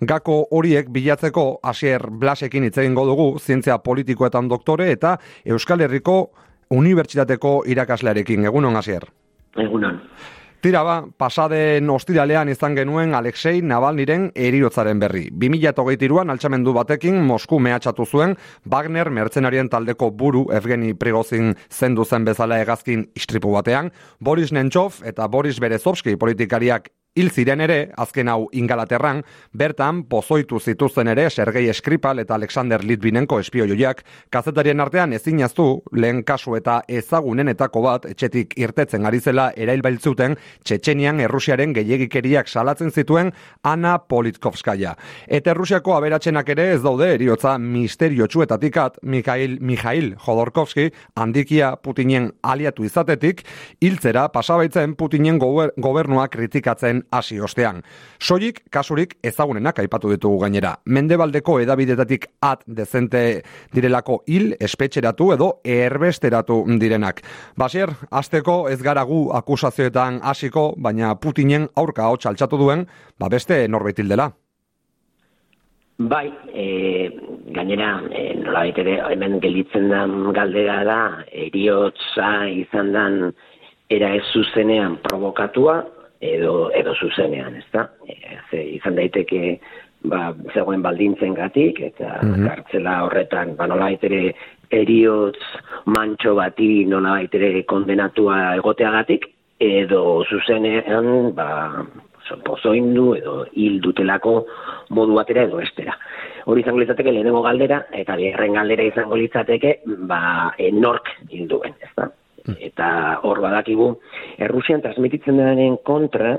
Gako horiek bilatzeko Asier Blasekin hitz egingo dugu, zientzia politikoetan doktore eta Euskal Herriko Unibertsitateko irakaslearekin. Egunon, Asier? Egunon. Tira ba, pasaden ostiralean izan genuen Alexei Navalniren eriotzaren berri. 2008an altxamendu batekin Mosku mehatxatu zuen Wagner mertzenarien taldeko buru Evgeni Prigozin zendu zen bezala egazkin istripu batean, Boris Nentsov eta Boris Berezovski politikariak Hil ziren ere, azken hau ingalaterran, bertan pozoitu zituzten ere Sergei Eskripal eta Alexander Litvínenko espioioiak, kazetarien artean ezinaztu lehen kasu eta ezagunenetako bat etxetik irtetzen ari zela erailbailtzuten Txetxenian Errusiaren gehiegikeriak salatzen zituen Ana Politkovskaya. Eta Errusiako aberatzenak ere ez daude eriotza misteriotsuetatikat Mikhail, Mikhail Jodorkovski handikia Putinen aliatu izatetik, hiltzera pasabaitzen Putinen gobernua kritikatzen hasi ostean. Soilik kasurik ezagunenak aipatu ditugu gainera. Mendebaldeko edabidetatik at dezente direlako hil espetxeratu edo erbesteratu direnak. Basier, azteko ez garagu akusazioetan hasiko, baina Putinen aurka hau txaltxatu duen, ba beste norbait dela. Bai, e, gainera, e, nola baitere, hemen gelitzen den galdera da, eriotza izan den era ez zuzenean provokatua, edo edo zuzenean, ezta? E, izan daiteke ba zegoen baldintzen gatik eta mm kartzela horretan ba nola ere eriotz mantxo bati nola ere kondenatua egoteagatik edo zuzenean ba pozoindu edo hil dutelako modu batera edo estera. Hori izango litzateke lehenengo galdera eta bigarren galdera izango litzateke ba enork hil duen, ezta? Eta hor badakigu Errusian transmititzen denaren kontra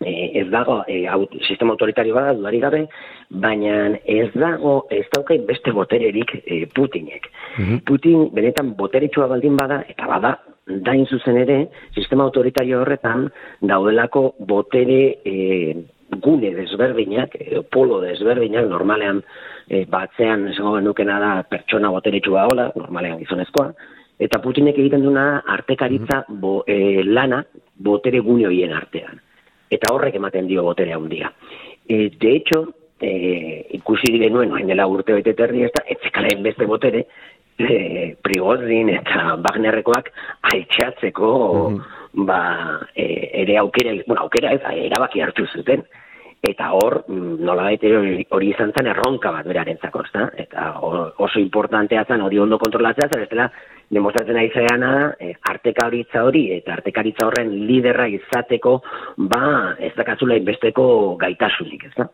e, ez dago e, sistema autoritario bada dudari gabe baina ez dago ez daukai beste botererik e, Putinek mhm. Putin benetan boteretsua baldin bada eta bada dain zuzen ere sistema autoritario horretan daudelako botere e, gune desberdinak, e, polo desberdinak, normalean e, batzean esango genukena da pertsona boteretsua hola, normalean gizonezkoa, Eta Putinek egiten duna artekaritza mhm. bo, e, lana botere gune hoien artean. Eta horrek ematen dio botere handia. E, de hecho, e, ikusi genuen, noen dela urte bete terri ez da, etzekalen beste botere, e, Prigozin eta Wagnerrekoak altxatzeko mm ba, e, ere aukera, bueno, aukera ez, erabaki hartu zuten eta hor mm, nola hori izan zen erronka bat beraren zako, eta oso importantea zen hori ondo kontrolatzea, zer ez dela demostratzen ari zaiana e, artekaritza hori eta artekaritza horren liderra izateko ba ez dakatzula inbesteko gaitasunik, ez da?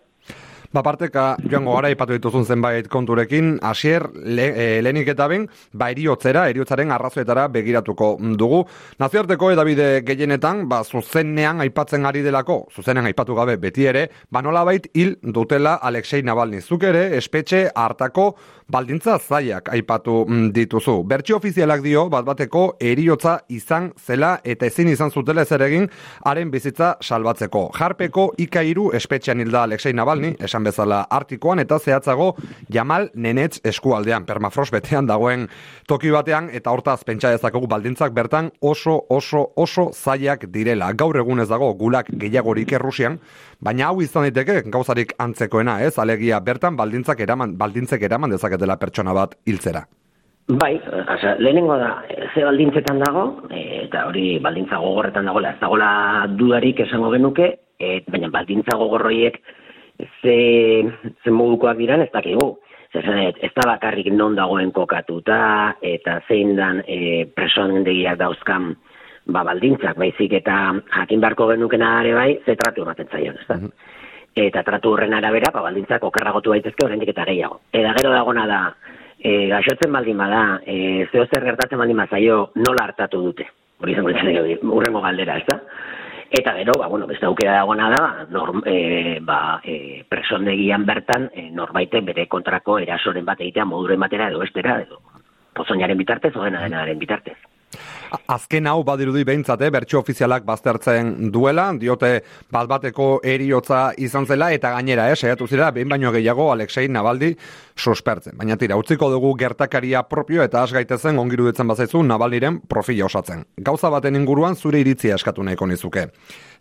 Ba, parteka, joango gara, ipatu dituzun zenbait konturekin, asier, le, e, lehenik eta ben, ba, eriotzera, eriotzaren arrazoetara begiratuko dugu. Nazioarteko edabide gehienetan, ba, zuzenean aipatzen ari delako, zuzenean aipatu gabe beti ere, ba, nola bait, hil dutela Alexei Navalny. Zuk ere, espetxe hartako baldintza zaiak aipatu dituzu. Bertxio ofizialak dio, bat bateko, eriotza izan zela eta ezin izan zutela ez egin, haren bizitza salbatzeko. Jarpeko ikairu espetxean hilda Alexei Navalny, esan bezala artikoan eta zehatzago Jamal Nenetz eskualdean permafros betean dagoen toki batean eta hortaz pentsa dezakogu baldintzak bertan oso oso oso zaiak direla. Gaur egun ez dago gulak gehiagorik Errusian, baina hau izan daiteke gauzarik antzekoena, ez? Alegia bertan baldintzak eraman baldintzek eraman dezaketela pertsona bat hiltzera. Bai, asa, lehenengo da, ze baldintzetan dago, eta hori baldintza gogorretan dagoela, ez dagoela dudarik esango genuke, et, baina baldintza gogorroiek ze, ze modukoak diran ez dakigu. Zer ez da bakarrik non dagoen kokatuta, eta zein dan e, presoan dauzkan ba, baldintzak, baizik eta jakin barko genukena ere bai, ze tratu ematen zaion, ez da? Mhm. Eta tratu horren arabera, ba, baldintzak okerragotu baitezke horrendik eta gehiago. Eta gero dagona da, e, gaixotzen baldin bada, e, zeo zer gertatzen baldin bazaio, nola hartatu dute. Hori izango urrengo galdera, ez da? Eta gero, ba, bueno, beste aukera dagoena da, norm, e, ba, e, presondegian bertan, e, norbaite bere kontrako erasoren bat egitea moduren batera edo estera, edo pozoinaren bitartez, o denaren bitartez. Azken hau badirudi behintzate, bertxo ofizialak baztertzen duela, diote bat bateko eriotza izan zela, eta gainera, eh, saiatu zira, behin baino gehiago Alexei Nabaldi suspertzen. Baina tira, utziko dugu gertakaria propio eta asgaitezen ongiru ditzen bazaizu Nabaldiren profila osatzen. Gauza baten inguruan zure iritzia eskatu nahiko nizuke.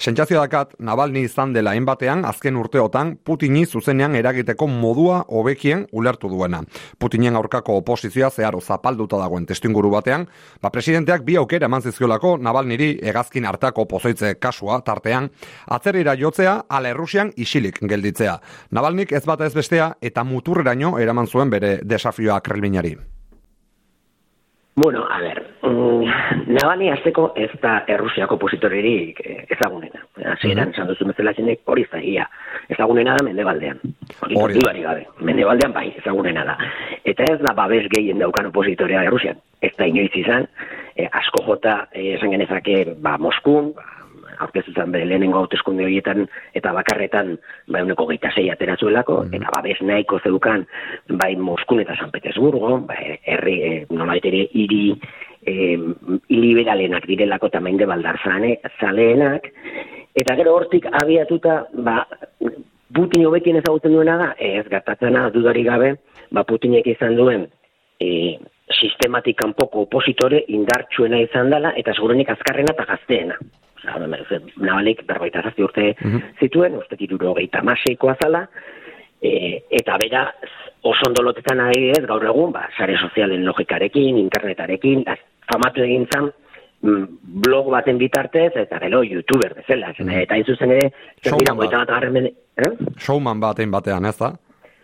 Sentsazio dakat, Navalni izan dela enbatean, azken urteotan, Putini zuzenean eragiteko modua hobekien ulertu duena. Putinen aurkako oposizioa zeharo zapalduta dagoen testinguru batean, ba presidenteak bi aukera eman zizkiolako Navalniri egazkin hartako pozoitze kasua tartean, atzerira jotzea ala Errusian isilik gelditzea. Navalnik ez bata ez bestea eta muturreraino eraman zuen bere desafioa Kremlinari. Bueno, a ver, mm, Navalny azteko ez da Errusiako opositorerik eh, ezagunena. Hasieran mm -hmm. esan duzu bezala zenek hori zaia. Ezagunena da Mendebaldean. Hori dudari gabe. Mendebaldean bai, ezagunena da. Eta ez da babes gehien daukan opositorea Errusian. Ez da inoiz izan, eh, asko jota eh, esan genezake ba, Moskun, ba, aurkezu zen bere lehenengo hauteskunde horietan eta bakarretan bai uneko geita zei ateratzuelako, mm eta babes nahiko zeukan bai Moskun eta San Petersburgo, bai herri e, ere hiri e, liberalenak direlako eta mainde baldar zaleenak, eta gero hortik abiatuta, ba, Putin hobekin ezagutzen duena da, ez gertatzena dudari gabe, ba Putinek izan duen e, sistematik kanpoko opositore indartsuena izan dela, eta segurenik azkarrena eta gazteena. Nabalik berbaita zazti urte mm zituen, uste dituro gehieta maseikoa zala, e, eta bera oso ondolotetan ari ez gaur egun, ba, sare sozialen logikarekin, internetarekin, famatu egin zan, mm, blog baten bitartez, eta gero youtuber bezala, mm eta izuzen ere, showman bat. Eh? Showman baten batean, ez da?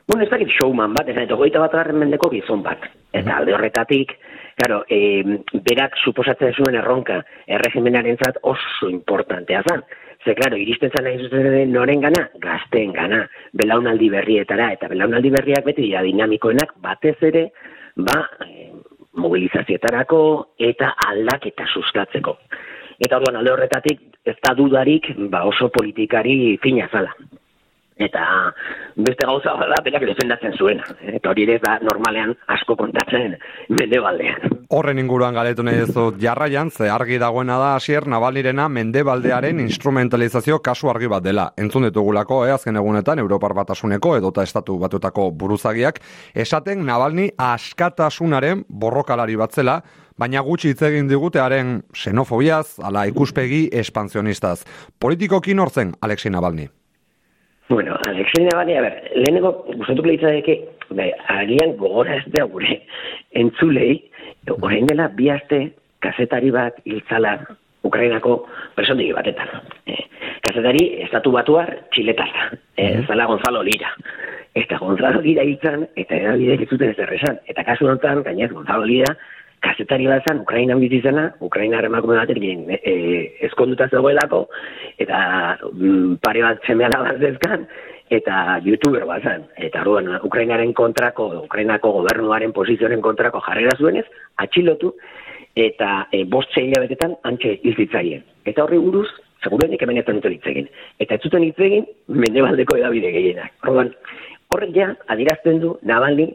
Bueno, ez dakit showman bat, ez da, goita bat mendeko gizon bat. Eta alde horretatik, Claro, eh, berak suposatzen zuen erronka erregimenaren zat oso importantea zan. Ze, claro, iristen zan nahi zuzen noren gana, gazten gana, belaunaldi berrietara, eta belaunaldi berriak beti dira dinamikoenak batez ere, ba, eh, mobilizazietarako eta aldaketa sustatzeko. Eta orduan alde horretatik, ez da dudarik, ba, oso politikari fina zala eta beste gauza bada berak defendatzen zuena. Eta hori ere da normalean asko kontatzen mendebaldean. Horren inguruan galetu nahi ez jarraian, ze argi dagoena da hasier Navalnirena mendebaldearen instrumentalizazio kasu argi bat dela. Entzun ditugulako, eh, azken egunetan, Europar Batasuneko edota Estatu Batutako buruzagiak, esaten Navalni askatasunaren borrokalari bat zela, baina gutxi hitz egin digutearen xenofobiaz, ala ikuspegi espansionistaz. Politikoki nortzen, Alexei Navalni? Bueno, Alexei Navalny, a ver, lehenengo, gustatuko leitzadeke, bai, agian gogora ez da gure entzulei, orain dela bi aste kazetari bat hiltzala Ukrainako personiki batetan. Eh, kazetari estatu batuar txiletara, eh, zala Gonzalo Lira. Eta Gonzalo Lira hiltzan, eta erabidek ez zuten ez erresan. Eta kasu honetan, gainez, Gonzalo Lira, kazetari bat zen, Ukraina bizizena, Ukraina emakume batek e, e, eskonduta zegoelako, eta mm, pare bat zemeala bat zezkan, eta youtuber bat zen. Eta arduan, Ukrainaren kontrako, Ukrainako gobernuaren pozizioaren kontrako jarrera zuenez, atxilotu, eta e, bost zeila betetan antxe izitzaien. Eta horri buruz, segurenik hemen ez dut egin. Eta ez zuten hitz egin, mendebaldeko edabide gehienak. Orduan, horrek ja, adirazten du, nabalni,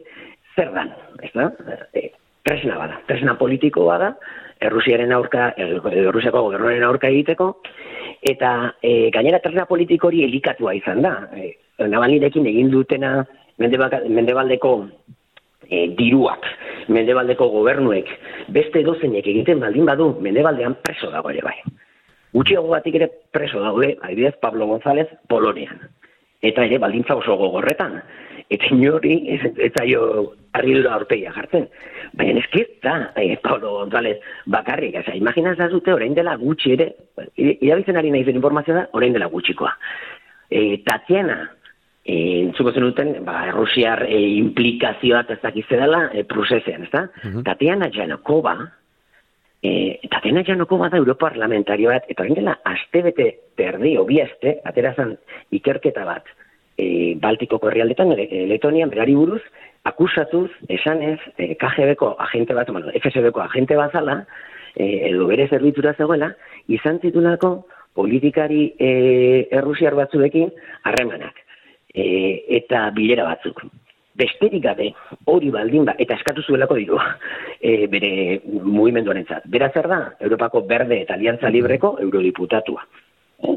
zer dan, ez da? E, tresna bada, tresna politiko bada, Errusiaren aurka, Errusiako gobernuaren aurka egiteko, eta e, gainera tresna politiko hori elikatua izan da. E, Nabalirekin egin dutena mendebaldeko e, diruak, mendebaldeko gobernuek, beste dozenek egiten baldin badu, mendebaldean preso dago ere bai. Gutxiago batik ere preso daude, adibidez Pablo González, Polonian. Eta ere baldintza oso gogorretan eta inori ez, ez zaio argilura orpeia jartzen. Baina ez da, eh, Paulo González bakarrik, eza, imaginaz da zute, orain dela gutxi ere, irabitzen ari nahi zen informazioa da, orain dela gutxikoa. E, Tatiana, e, entzuko zen duten, ba, Rusiar e, implikazioak ez dakizte dela, e, prozesean, ez da? Uh Tatiana Janokova, e, Tatiana Janokova da Europarlamentario bat, eta orain dela, aste bete terdi, obiazte, aterazan ikerketa bat, e, Baltikoko herrialdetan, e, Letonian, berari buruz, akusatuz, esanez, e, KGB-ko agente bat, bueno, FSB-ko agente bat zala, e, edo bere zerbitzura zegoela, izan zitulako politikari e, errusiar batzuekin harremanak. E, eta bilera batzuk. Besterik gabe, hori baldin ba, eta eskatu zuelako diru, e, bere mugimenduaren zat. Bera zer da, Europako Berde eta Aliantza Libreko eurodiputatua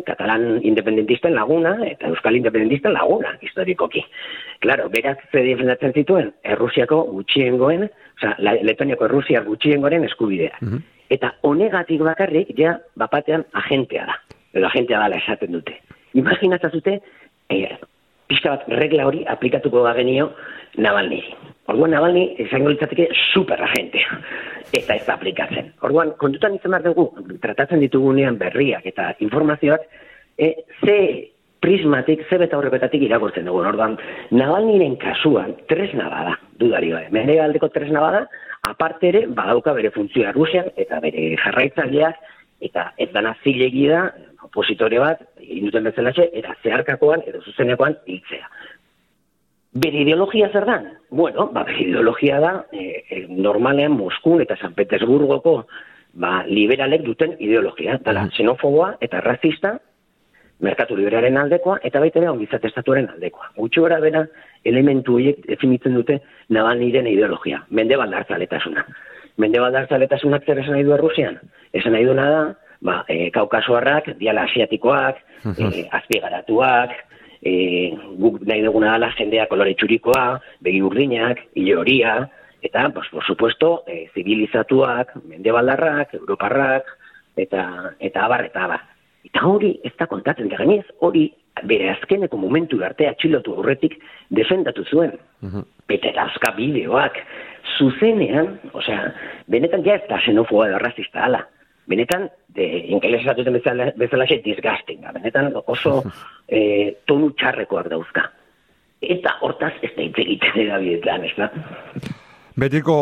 katalan independentisten laguna eta euskal independentisten laguna historikoki. Claro, beraz ze defendatzen zituen Errusiako gutxiengoen, osea, Letoniako Errusia gutxiengoren eskubidea. Eta honegatik bakarrik ja bapatean agentea da. edo agentea dala esaten dute. Imaginatzen zute, e, pixka bat regla hori aplikatuko da genio. Orduan Navalni izango litzateke super agentea eta ez aplikatzen. Orduan, kontutan izan behar dugu, tratatzen ditugunean berriak eta informazioak, e, ze prismatik, ze beta horrepetatik irakurtzen dugu. Orduan, Navalniren kasuan, tresna bada, dudari bai. Mene aldeko tresna bada, aparte ere, badauka bere funtzioa Rusian, eta bere jarraitzaileak, eta ez dana zilegi da, opositore bat, induten bezala era zeharkakoan edo zuzenekoan hiltzea. Bere ideologia zer da? Bueno, ba, bere ideologia da, e, e, normalean Moskun eta San Petersburgoko ba, liberalek duten ideologia. Dala, xenofoboa eta razista, merkatu liberaren aldekoa, eta baita ere ongizate estatuaren aldekoa. Gutxo gara bera, elementu horiek definitzen dute nabaniren ideologia. Mende baldartzaletasuna. Mende baldartzaletasunak zer esan nahi du Rusian? Esan nahi du da, ba, e, kaukasoarrak, diala asiatikoak, e, azpiegaratuak, e, guk nahi duguna dala jendea kolore txurikoa, begi urdinak, hile horia, eta, pues, por supuesto, e, zibilizatuak, mendebaldarrak, europarrak, eta, eta abar, eta abar. Eta hori, ez da kontatzen, da gainez, hori, bere azkeneko momentu artea txilotu horretik defendatu zuen. Uh azka bideoak, zuzenean, osea, benetan ja ez da xenofoa da razista ala, benetan, de, ingeles esatuten bezala, bezala xe, disgusting, benetan oso e, tonu txarrekoak dauzka. Eta hortaz ez da hitz egiten edabidetan, ez da? Betiko,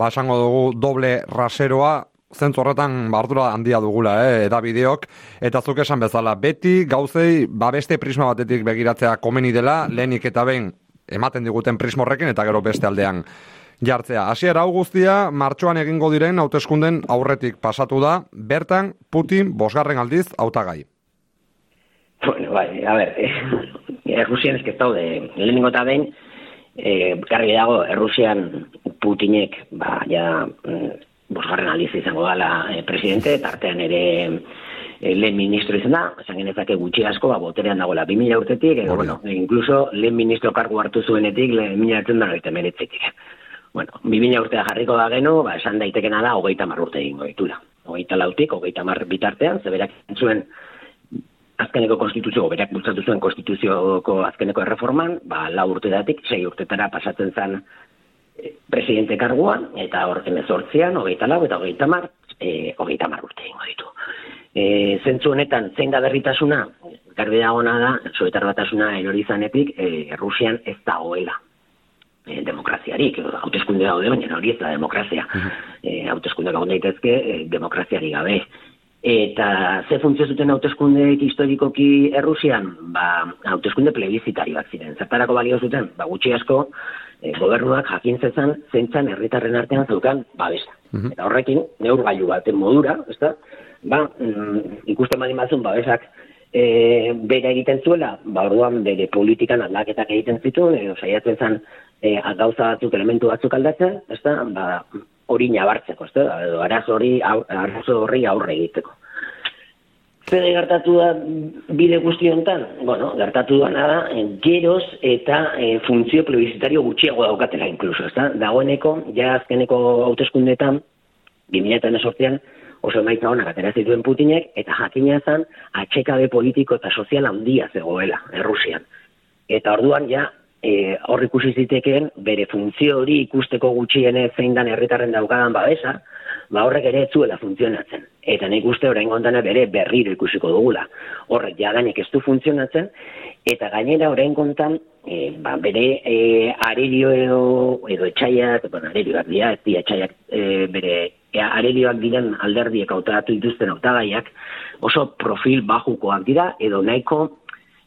basango dugu, doble raseroa, zentzu horretan bardura handia dugula, eh, eta bideok, eta zuk esan bezala, beti gauzei, ba beste prisma batetik begiratzea komeni dela, lehenik eta behin ematen diguten prismorrekin, eta gero beste aldean jartzea. Hasiera hau guztia martxoan egingo diren hauteskunden aurretik pasatu da, bertan Putin bosgarren aldiz hautagai. Bueno, bai, a ver, eh, Errusian ez de lehenengo eta behin, eh, garbi dago, Errusian Putinek, ba, ja, mm, bosgarren aldiz izango dala eh, presidente, tartean ere eh, lehen ministro izan da, esan genezake gutxi asko, ba, boterean dagoela 2000 urtetik, edo, bueno, incluso lehen ministro kargu hartu zuenetik, lehen mila hartzen da, bueno, bibina urtea jarriko da geno, ba, esan daitekena da, hogeita marrurte egingo ditula. Hogeita lautik, hogeita mar bitartean, zeberak zuen azkeneko konstituzio, berak bultzatu zuen konstituzioko azkeneko erreforman, ba, lau urte datik, sei urtetara pasatzen zen e, presidente karguan, eta hor emezortzean, hogeita lau, eta hogeita mar, e, hogeita mar urte egingo ditu. E, zentzu honetan, zein da berritasuna, garbi da da, soetar batasuna erorizanetik, e, Rusian ez da hoela e, demokraziarik, hauteskunde daude, baina hori ez da demokrazia. Uh -huh. e, hauteskunde gau daitezke, e, demokraziari gabe. Eta ze funtzio zuten hauteskundeek historikoki Errusian? Ba, hauteskunde plebizitari bat ziren. Zertarako balio zuten? Ba, gutxi asko, e, gobernuak jakin zezan, zentzan herritarren artean zeukan, babesa. Uh Eta horrekin, neurgailu baten modura, ez da? Ba, mm, ikusten badin batzun, babesak, e, bere egiten zuela, ba, orduan bere politikan aldaketak egiten zituen, edo saiatzen zen e, gauza batzuk, elementu batzuk aldatzen, ez da, ba, hori nabartzeko, ez da, edo arazo hori, arazo horri aurre egiteko. Zer gertatu da bide guzti honetan? Bueno, gertatu da nada, geroz eta e, funtzio plebisitario gutxiago daukatela inkluso, ez da? Dagoeneko, ja azkeneko hauteskundetan, 2018an, oso emaitza honak atera zituen Putinek, eta jakina zen, atxekabe politiko eta sozial handia zegoela, Errusian. Eta orduan, ja, e, hor ikusi zitekeen bere funtzio hori ikusteko gutxienez zein dan herritarren daukadan babesa, ba horrek ere ez zuela funtzionatzen. Eta nik uste orain gontana bere berriro ikusiko dugula. Horrek jadanik ez du funtzionatzen, eta gainera orain kontan, e, ba, bere e, arerio edo, edo etxaiak, bueno, arerioak dira, ez dira etxaiak e, bere e, arerioak diren alderdiek autatu dituzten autagaiak, oso profil bajukoak dira, edo nahiko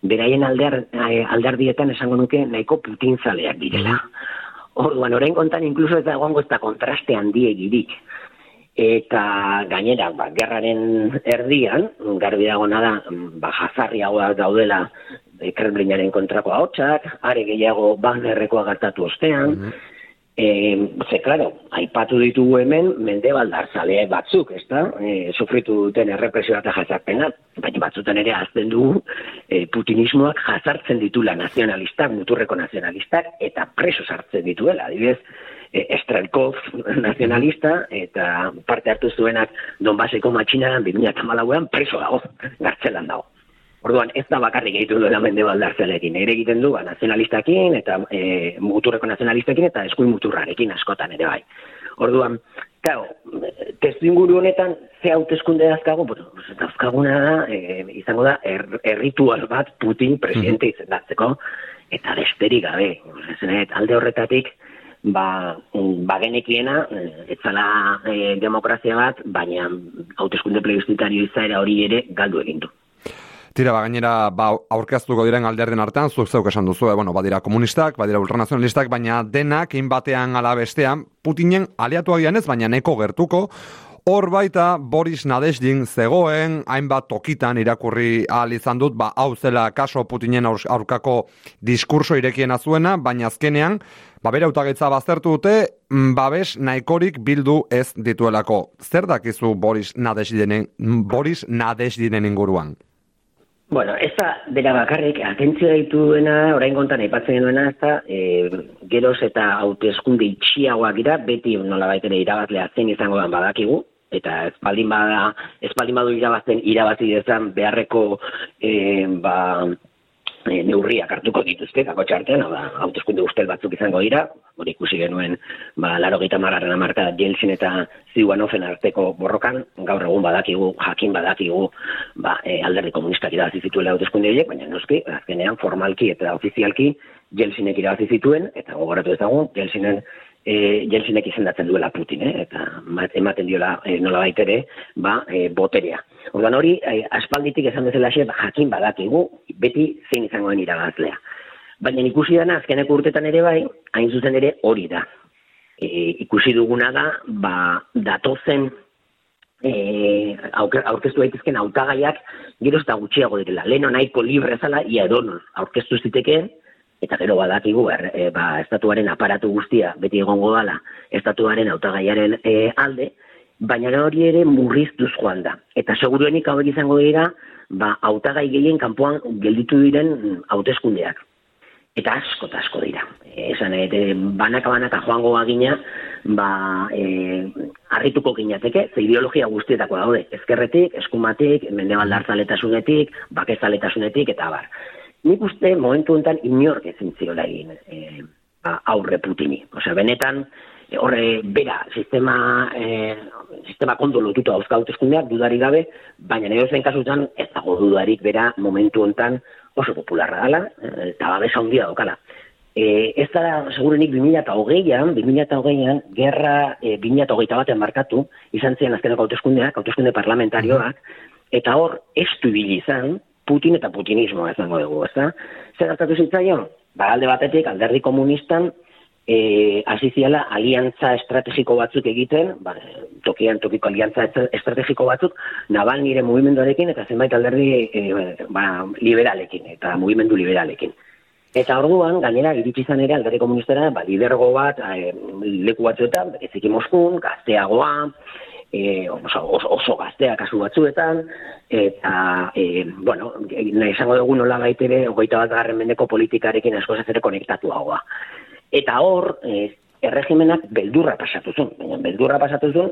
beraien alder, eh, alderdietan esango nuke nahiko putintzaleak direla. Orduan, orain kontan inkluso eta egongo ez da kontraste handiegirik. Eta gainera, ba, gerraren erdian, garbi dago nada, ba, jazarriagoa daudela Kremlinaren kontrako haotxak, are gehiago Wagnerrekoa gartatu ostean, mhm. E, ze, klaro, aipatu ditugu hemen, mende baldar zale batzuk, ez da? E, sufritu duten errepresioa eta jazarpena, baina batzuten ere azten dugu e, putinismoak jazartzen ditula nazionalistak, muturreko nazionalistak, eta preso sartzen dituela, adibidez, e, Estrelkov nazionalista, eta parte hartu zuenak Donbaseko matxinaran 2008an preso dago, gartzelan dago. Orduan, ez da bakarrik egiten duela mende baldartzelekin. Ere egiten du, ba, nazionalistakin, eta e, muturreko nazionalistakin, eta eskuin muturrarekin askotan ere bai. Orduan, kao, testu inguru honetan, ze hauteskunde dazkago, bueno, dazkaguna da, e, izango da, er, erritual bat Putin presidente izendatzeko, eta besterik gabe. Zenet, alde horretatik, ba, bagenekiena, etzala e, demokrazia bat, baina hauteskunde plebiscitario izaera hori ere galdu egin du. Tira, ba, gainera, ba, aurkeztuko diren alderden artean, zuek zeuk esan duzu, eh, bueno, badira komunistak, badira ultranazionalistak, baina denak, inbatean ala bestean, Putinen aliatu agian ez, baina neko gertuko, Hor baita Boris Nadesdin zegoen, hainbat tokitan irakurri ahal izan dut, ba, hau zela kaso Putinen aurkako diskurso irekiena zuena, baina azkenean, ba, bere autagetza baztertu dute, mm, babes nahikorik bildu ez dituelako. Zer dakizu Boris Nadesdinen, Boris Nadesdinen inguruan? Bueno, ez da, bera bakarrik, atentzio daitu duena, orain gontan aipatzen duena, ez da, e, geroz eta hautezkunde itxiagoak gira, beti nola baitere irabazlea zen izango den badakigu, eta ez baldin bada, ez baldin badu irabazten irabazi dezan beharreko, e, ba, e, neurriak hartuko dituzte, kako txartean, hau da, autoskunde ustel batzuk izango dira, hori ikusi genuen, ba, laro gita margarren amarka, Jelsin eta Ziuanofen arteko borrokan, gaur egun badakigu, jakin badakigu, ba, e, alderri komunistak irabazi zituela autoskunde horiek, baina noski, azkenean formalki eta ofizialki, Jelsinek irabazi zituen, eta gogoratu ezagun, Jelsinen e, Jelsinek izendatzen duela Putin, eh? eta ematen diola e, nola baitere, ba, e, boterea. Ordan hori, e, aspalditik esan bezala xe, ba, jakin badakigu, beti zein izangoen irabazlea. Baina ikusi dana, azkeneko urtetan ere bai, hain zuzen ere hori da. E, ikusi duguna da, ba, datozen e, aurkeztu daitezken autagaiak gero eta gutxiago direla. Leno nahiko libre zala, ia edon aurkeztu zitekeen, eta gero badakigu er, e, ba, estatuaren aparatu guztia beti egongo dala estatuaren hautagaiaren e, alde, baina hori ere murriztuz joan da. Eta seguruenik hau izango dira, ba, hautagai gehien kanpoan gelditu diren hauteskundeak. Eta asko eta asko dira. esan, e, banaka banaka joango bagina, ba, e, arrituko ginateke, ze ideologia guztietako daude, ezkerretik, eskumatik, mendebaldarzaletasunetik, bakezaletasunetik, eta bar nik uste momentu honetan inork ezin ziola egin e, ba, aurre Putini. Osea, benetan, e, horre, bera, sistema, e, sistema kondo lotuta auskaut eskundeak, dudari gabe, baina nire zen kasutan, ez dago dudarik bera momentu honetan oso popularra dela, eta babesa handia dokala. E, ez da, segurenik, 2008an, 2008an, gerra e, 2008 batean markatu, izan ziren azkeneko hauteskundeak, hauteskunde parlamentarioak, eta hor, ez du izan, Putin eta Putinismo ez dago dugu, ez da? Zer hartatu zitzaion? Ba, alde batetik, alderri komunistan, e, aziziala aliantza estrategiko batzuk egiten, ba, tokian tokiko aliantza estrategiko batzuk, nabal nire mugimenduarekin eta zenbait alderri e, ba, liberalekin, eta mugimendu liberalekin. Eta orduan, gainera, iritsi izan ere alderri komunistera, ba, lidergo bat, e, leku batzuetan, eziki Moskun, gazteagoa, e, oso, oso, oso gaztea kasu batzuetan, eta, e, bueno, nahi esango dugu nola baitere, ogoita bat garren mendeko politikarekin asko zazere konektatu hagoa. Eta hor, e, erregimenak beldurra pasatu zuen, baina beldurra pasatu zuen,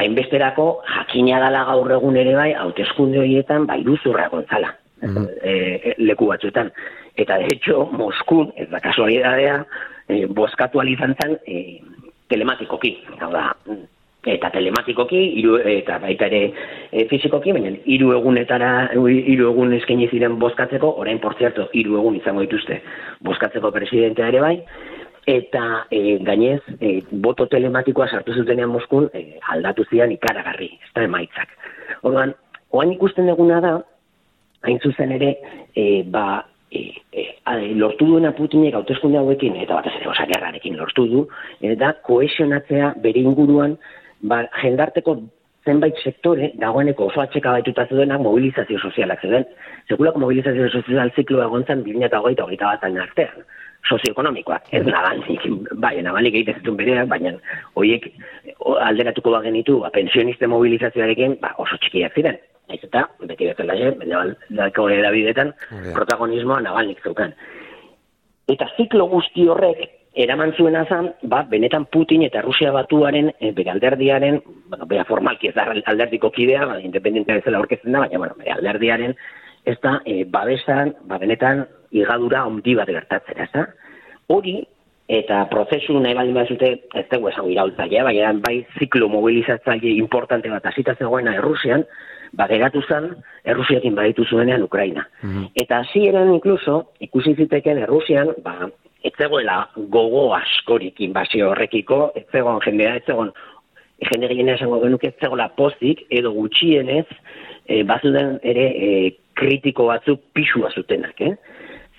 hainbesterako jakina dala gaur egun ere bai, hauteskunde horietan, bai duzurra gontzala, mm e, leku batzuetan. Eta, de hecho, Moskun, ez da kasualidadea, e, boskatu alizantzan, e, telematikoki, hau da, eta telematikoki hiru eta baita ere e, fisikoki baina hiru egunetara hiru egun eskaini ziren bozkatzeko orain por cierto hiru egun izango dituzte bozkatzeko presidentea ere bai eta e, gainez e, boto telematikoa sartu zutenean Moskun e, aldatu zian ikaragarri ez da emaitzak. Orduan oain ikusten duguna da hain zuzen ere e, ba E, e, lortu duena Putinek hauteskunde hauekin eta batez ere osagerrarekin lortu du eta koesionatzea bere inguruan ba, jendarteko zenbait sektore, dagoeneko oso atxeka baituta zuenak mobilizazio sozialak zeuden. Sekulako mobilizazio sozial ziklo egontzen 2008 eta hogeita bat artean sozioekonomikoak, ez nabalik, bai, nabalik egiten zituen bereak, baina horiek alderatuko bagenitu, ba, pensioniste mobilizazioarekin, ba, oso txikiak ziren. Ez eta, beti bezala zen, bendeko edabidetan, protagonismoa nabalik zeukan. Eta ziklo guzti horrek, eraman zuena zan, ba, benetan Putin eta Rusia batuaren, e, bere alderdiaren, bueno, bera formalki ez da alderdiko kidea, ba, independentea bezala aurkezten da, baina, bueno, bere alderdiaren, ez da, e, babesan, ba, benetan, igadura ondi bat gertatzera, ez da? Hori, eta prozesu nahi baldin bat zute, ez dugu esan iraultzailea, baina bai ziklo mobilizatzaile importante bat azita zegoena Errusian, ba, geratu zen, Errusiakin baditu zuenean Ukraina. Mhm. Eta hasi eran inkluso, ikusi ziteken Errusian, ba, ez zegoela gogo askorik inbazio horrekiko, ez zegoen jendea, ez zegoen jende gehiena esango genuke ez zegoela pozik, edo gutxienez, e, bazuden ere e, kritiko batzuk pisua zutenak, eh?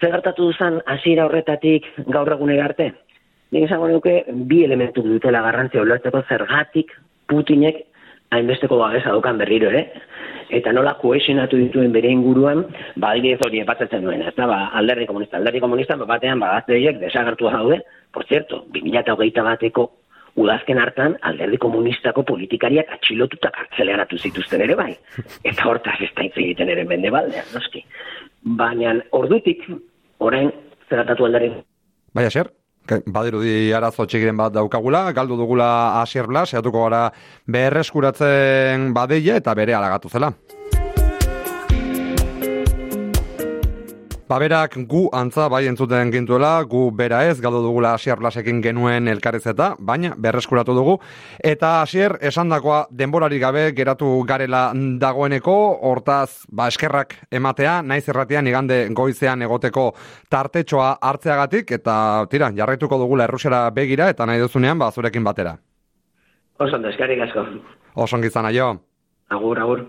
Zer gertatu duzan hasiera horretatik gaur egunera arte? Nik esango nuke bi elementu dutela garrantzia ulertzeko zergatik Putinek hainbesteko babesa dukan berriro ere, eta nola koesionatu dituen bere inguruan, ba, ez hori epatzatzen duen, ez da, ba, alderdi komunista, alderdi komunista, ba, batean, ba, azteiek desagertu daude, por cierto, 2008 bateko udazken hartan, alderdi komunistako politikariak atxilotuta kartzelearatu zituzten ere bai, eta hortaz ez da egiten ere mende baldean, noski. Baina, ordutik, orain, zeratatu alderdi. Baina, zer? Badirudi arazo txikiren bat daukagula, galdu dugula Asier Blas, eatuko gara berreskuratzen badeia eta bere alagatu zela. Baberak gu antza bai entzuten gintuela, gu bera ez, galdu dugula Asier Blasekin genuen elkarrizeta, baina berreskuratu dugu. Eta Asier, esandakoa denborari gabe geratu garela dagoeneko, hortaz, ba, eskerrak ematea, naiz erratean igande goizean egoteko tartetxoa hartzeagatik, eta tira, jarraituko dugula errusiara begira, eta nahi duzunean, ba, zurekin batera. Oso, eskerrik asko. Oso, gizana jo. Agur, agur.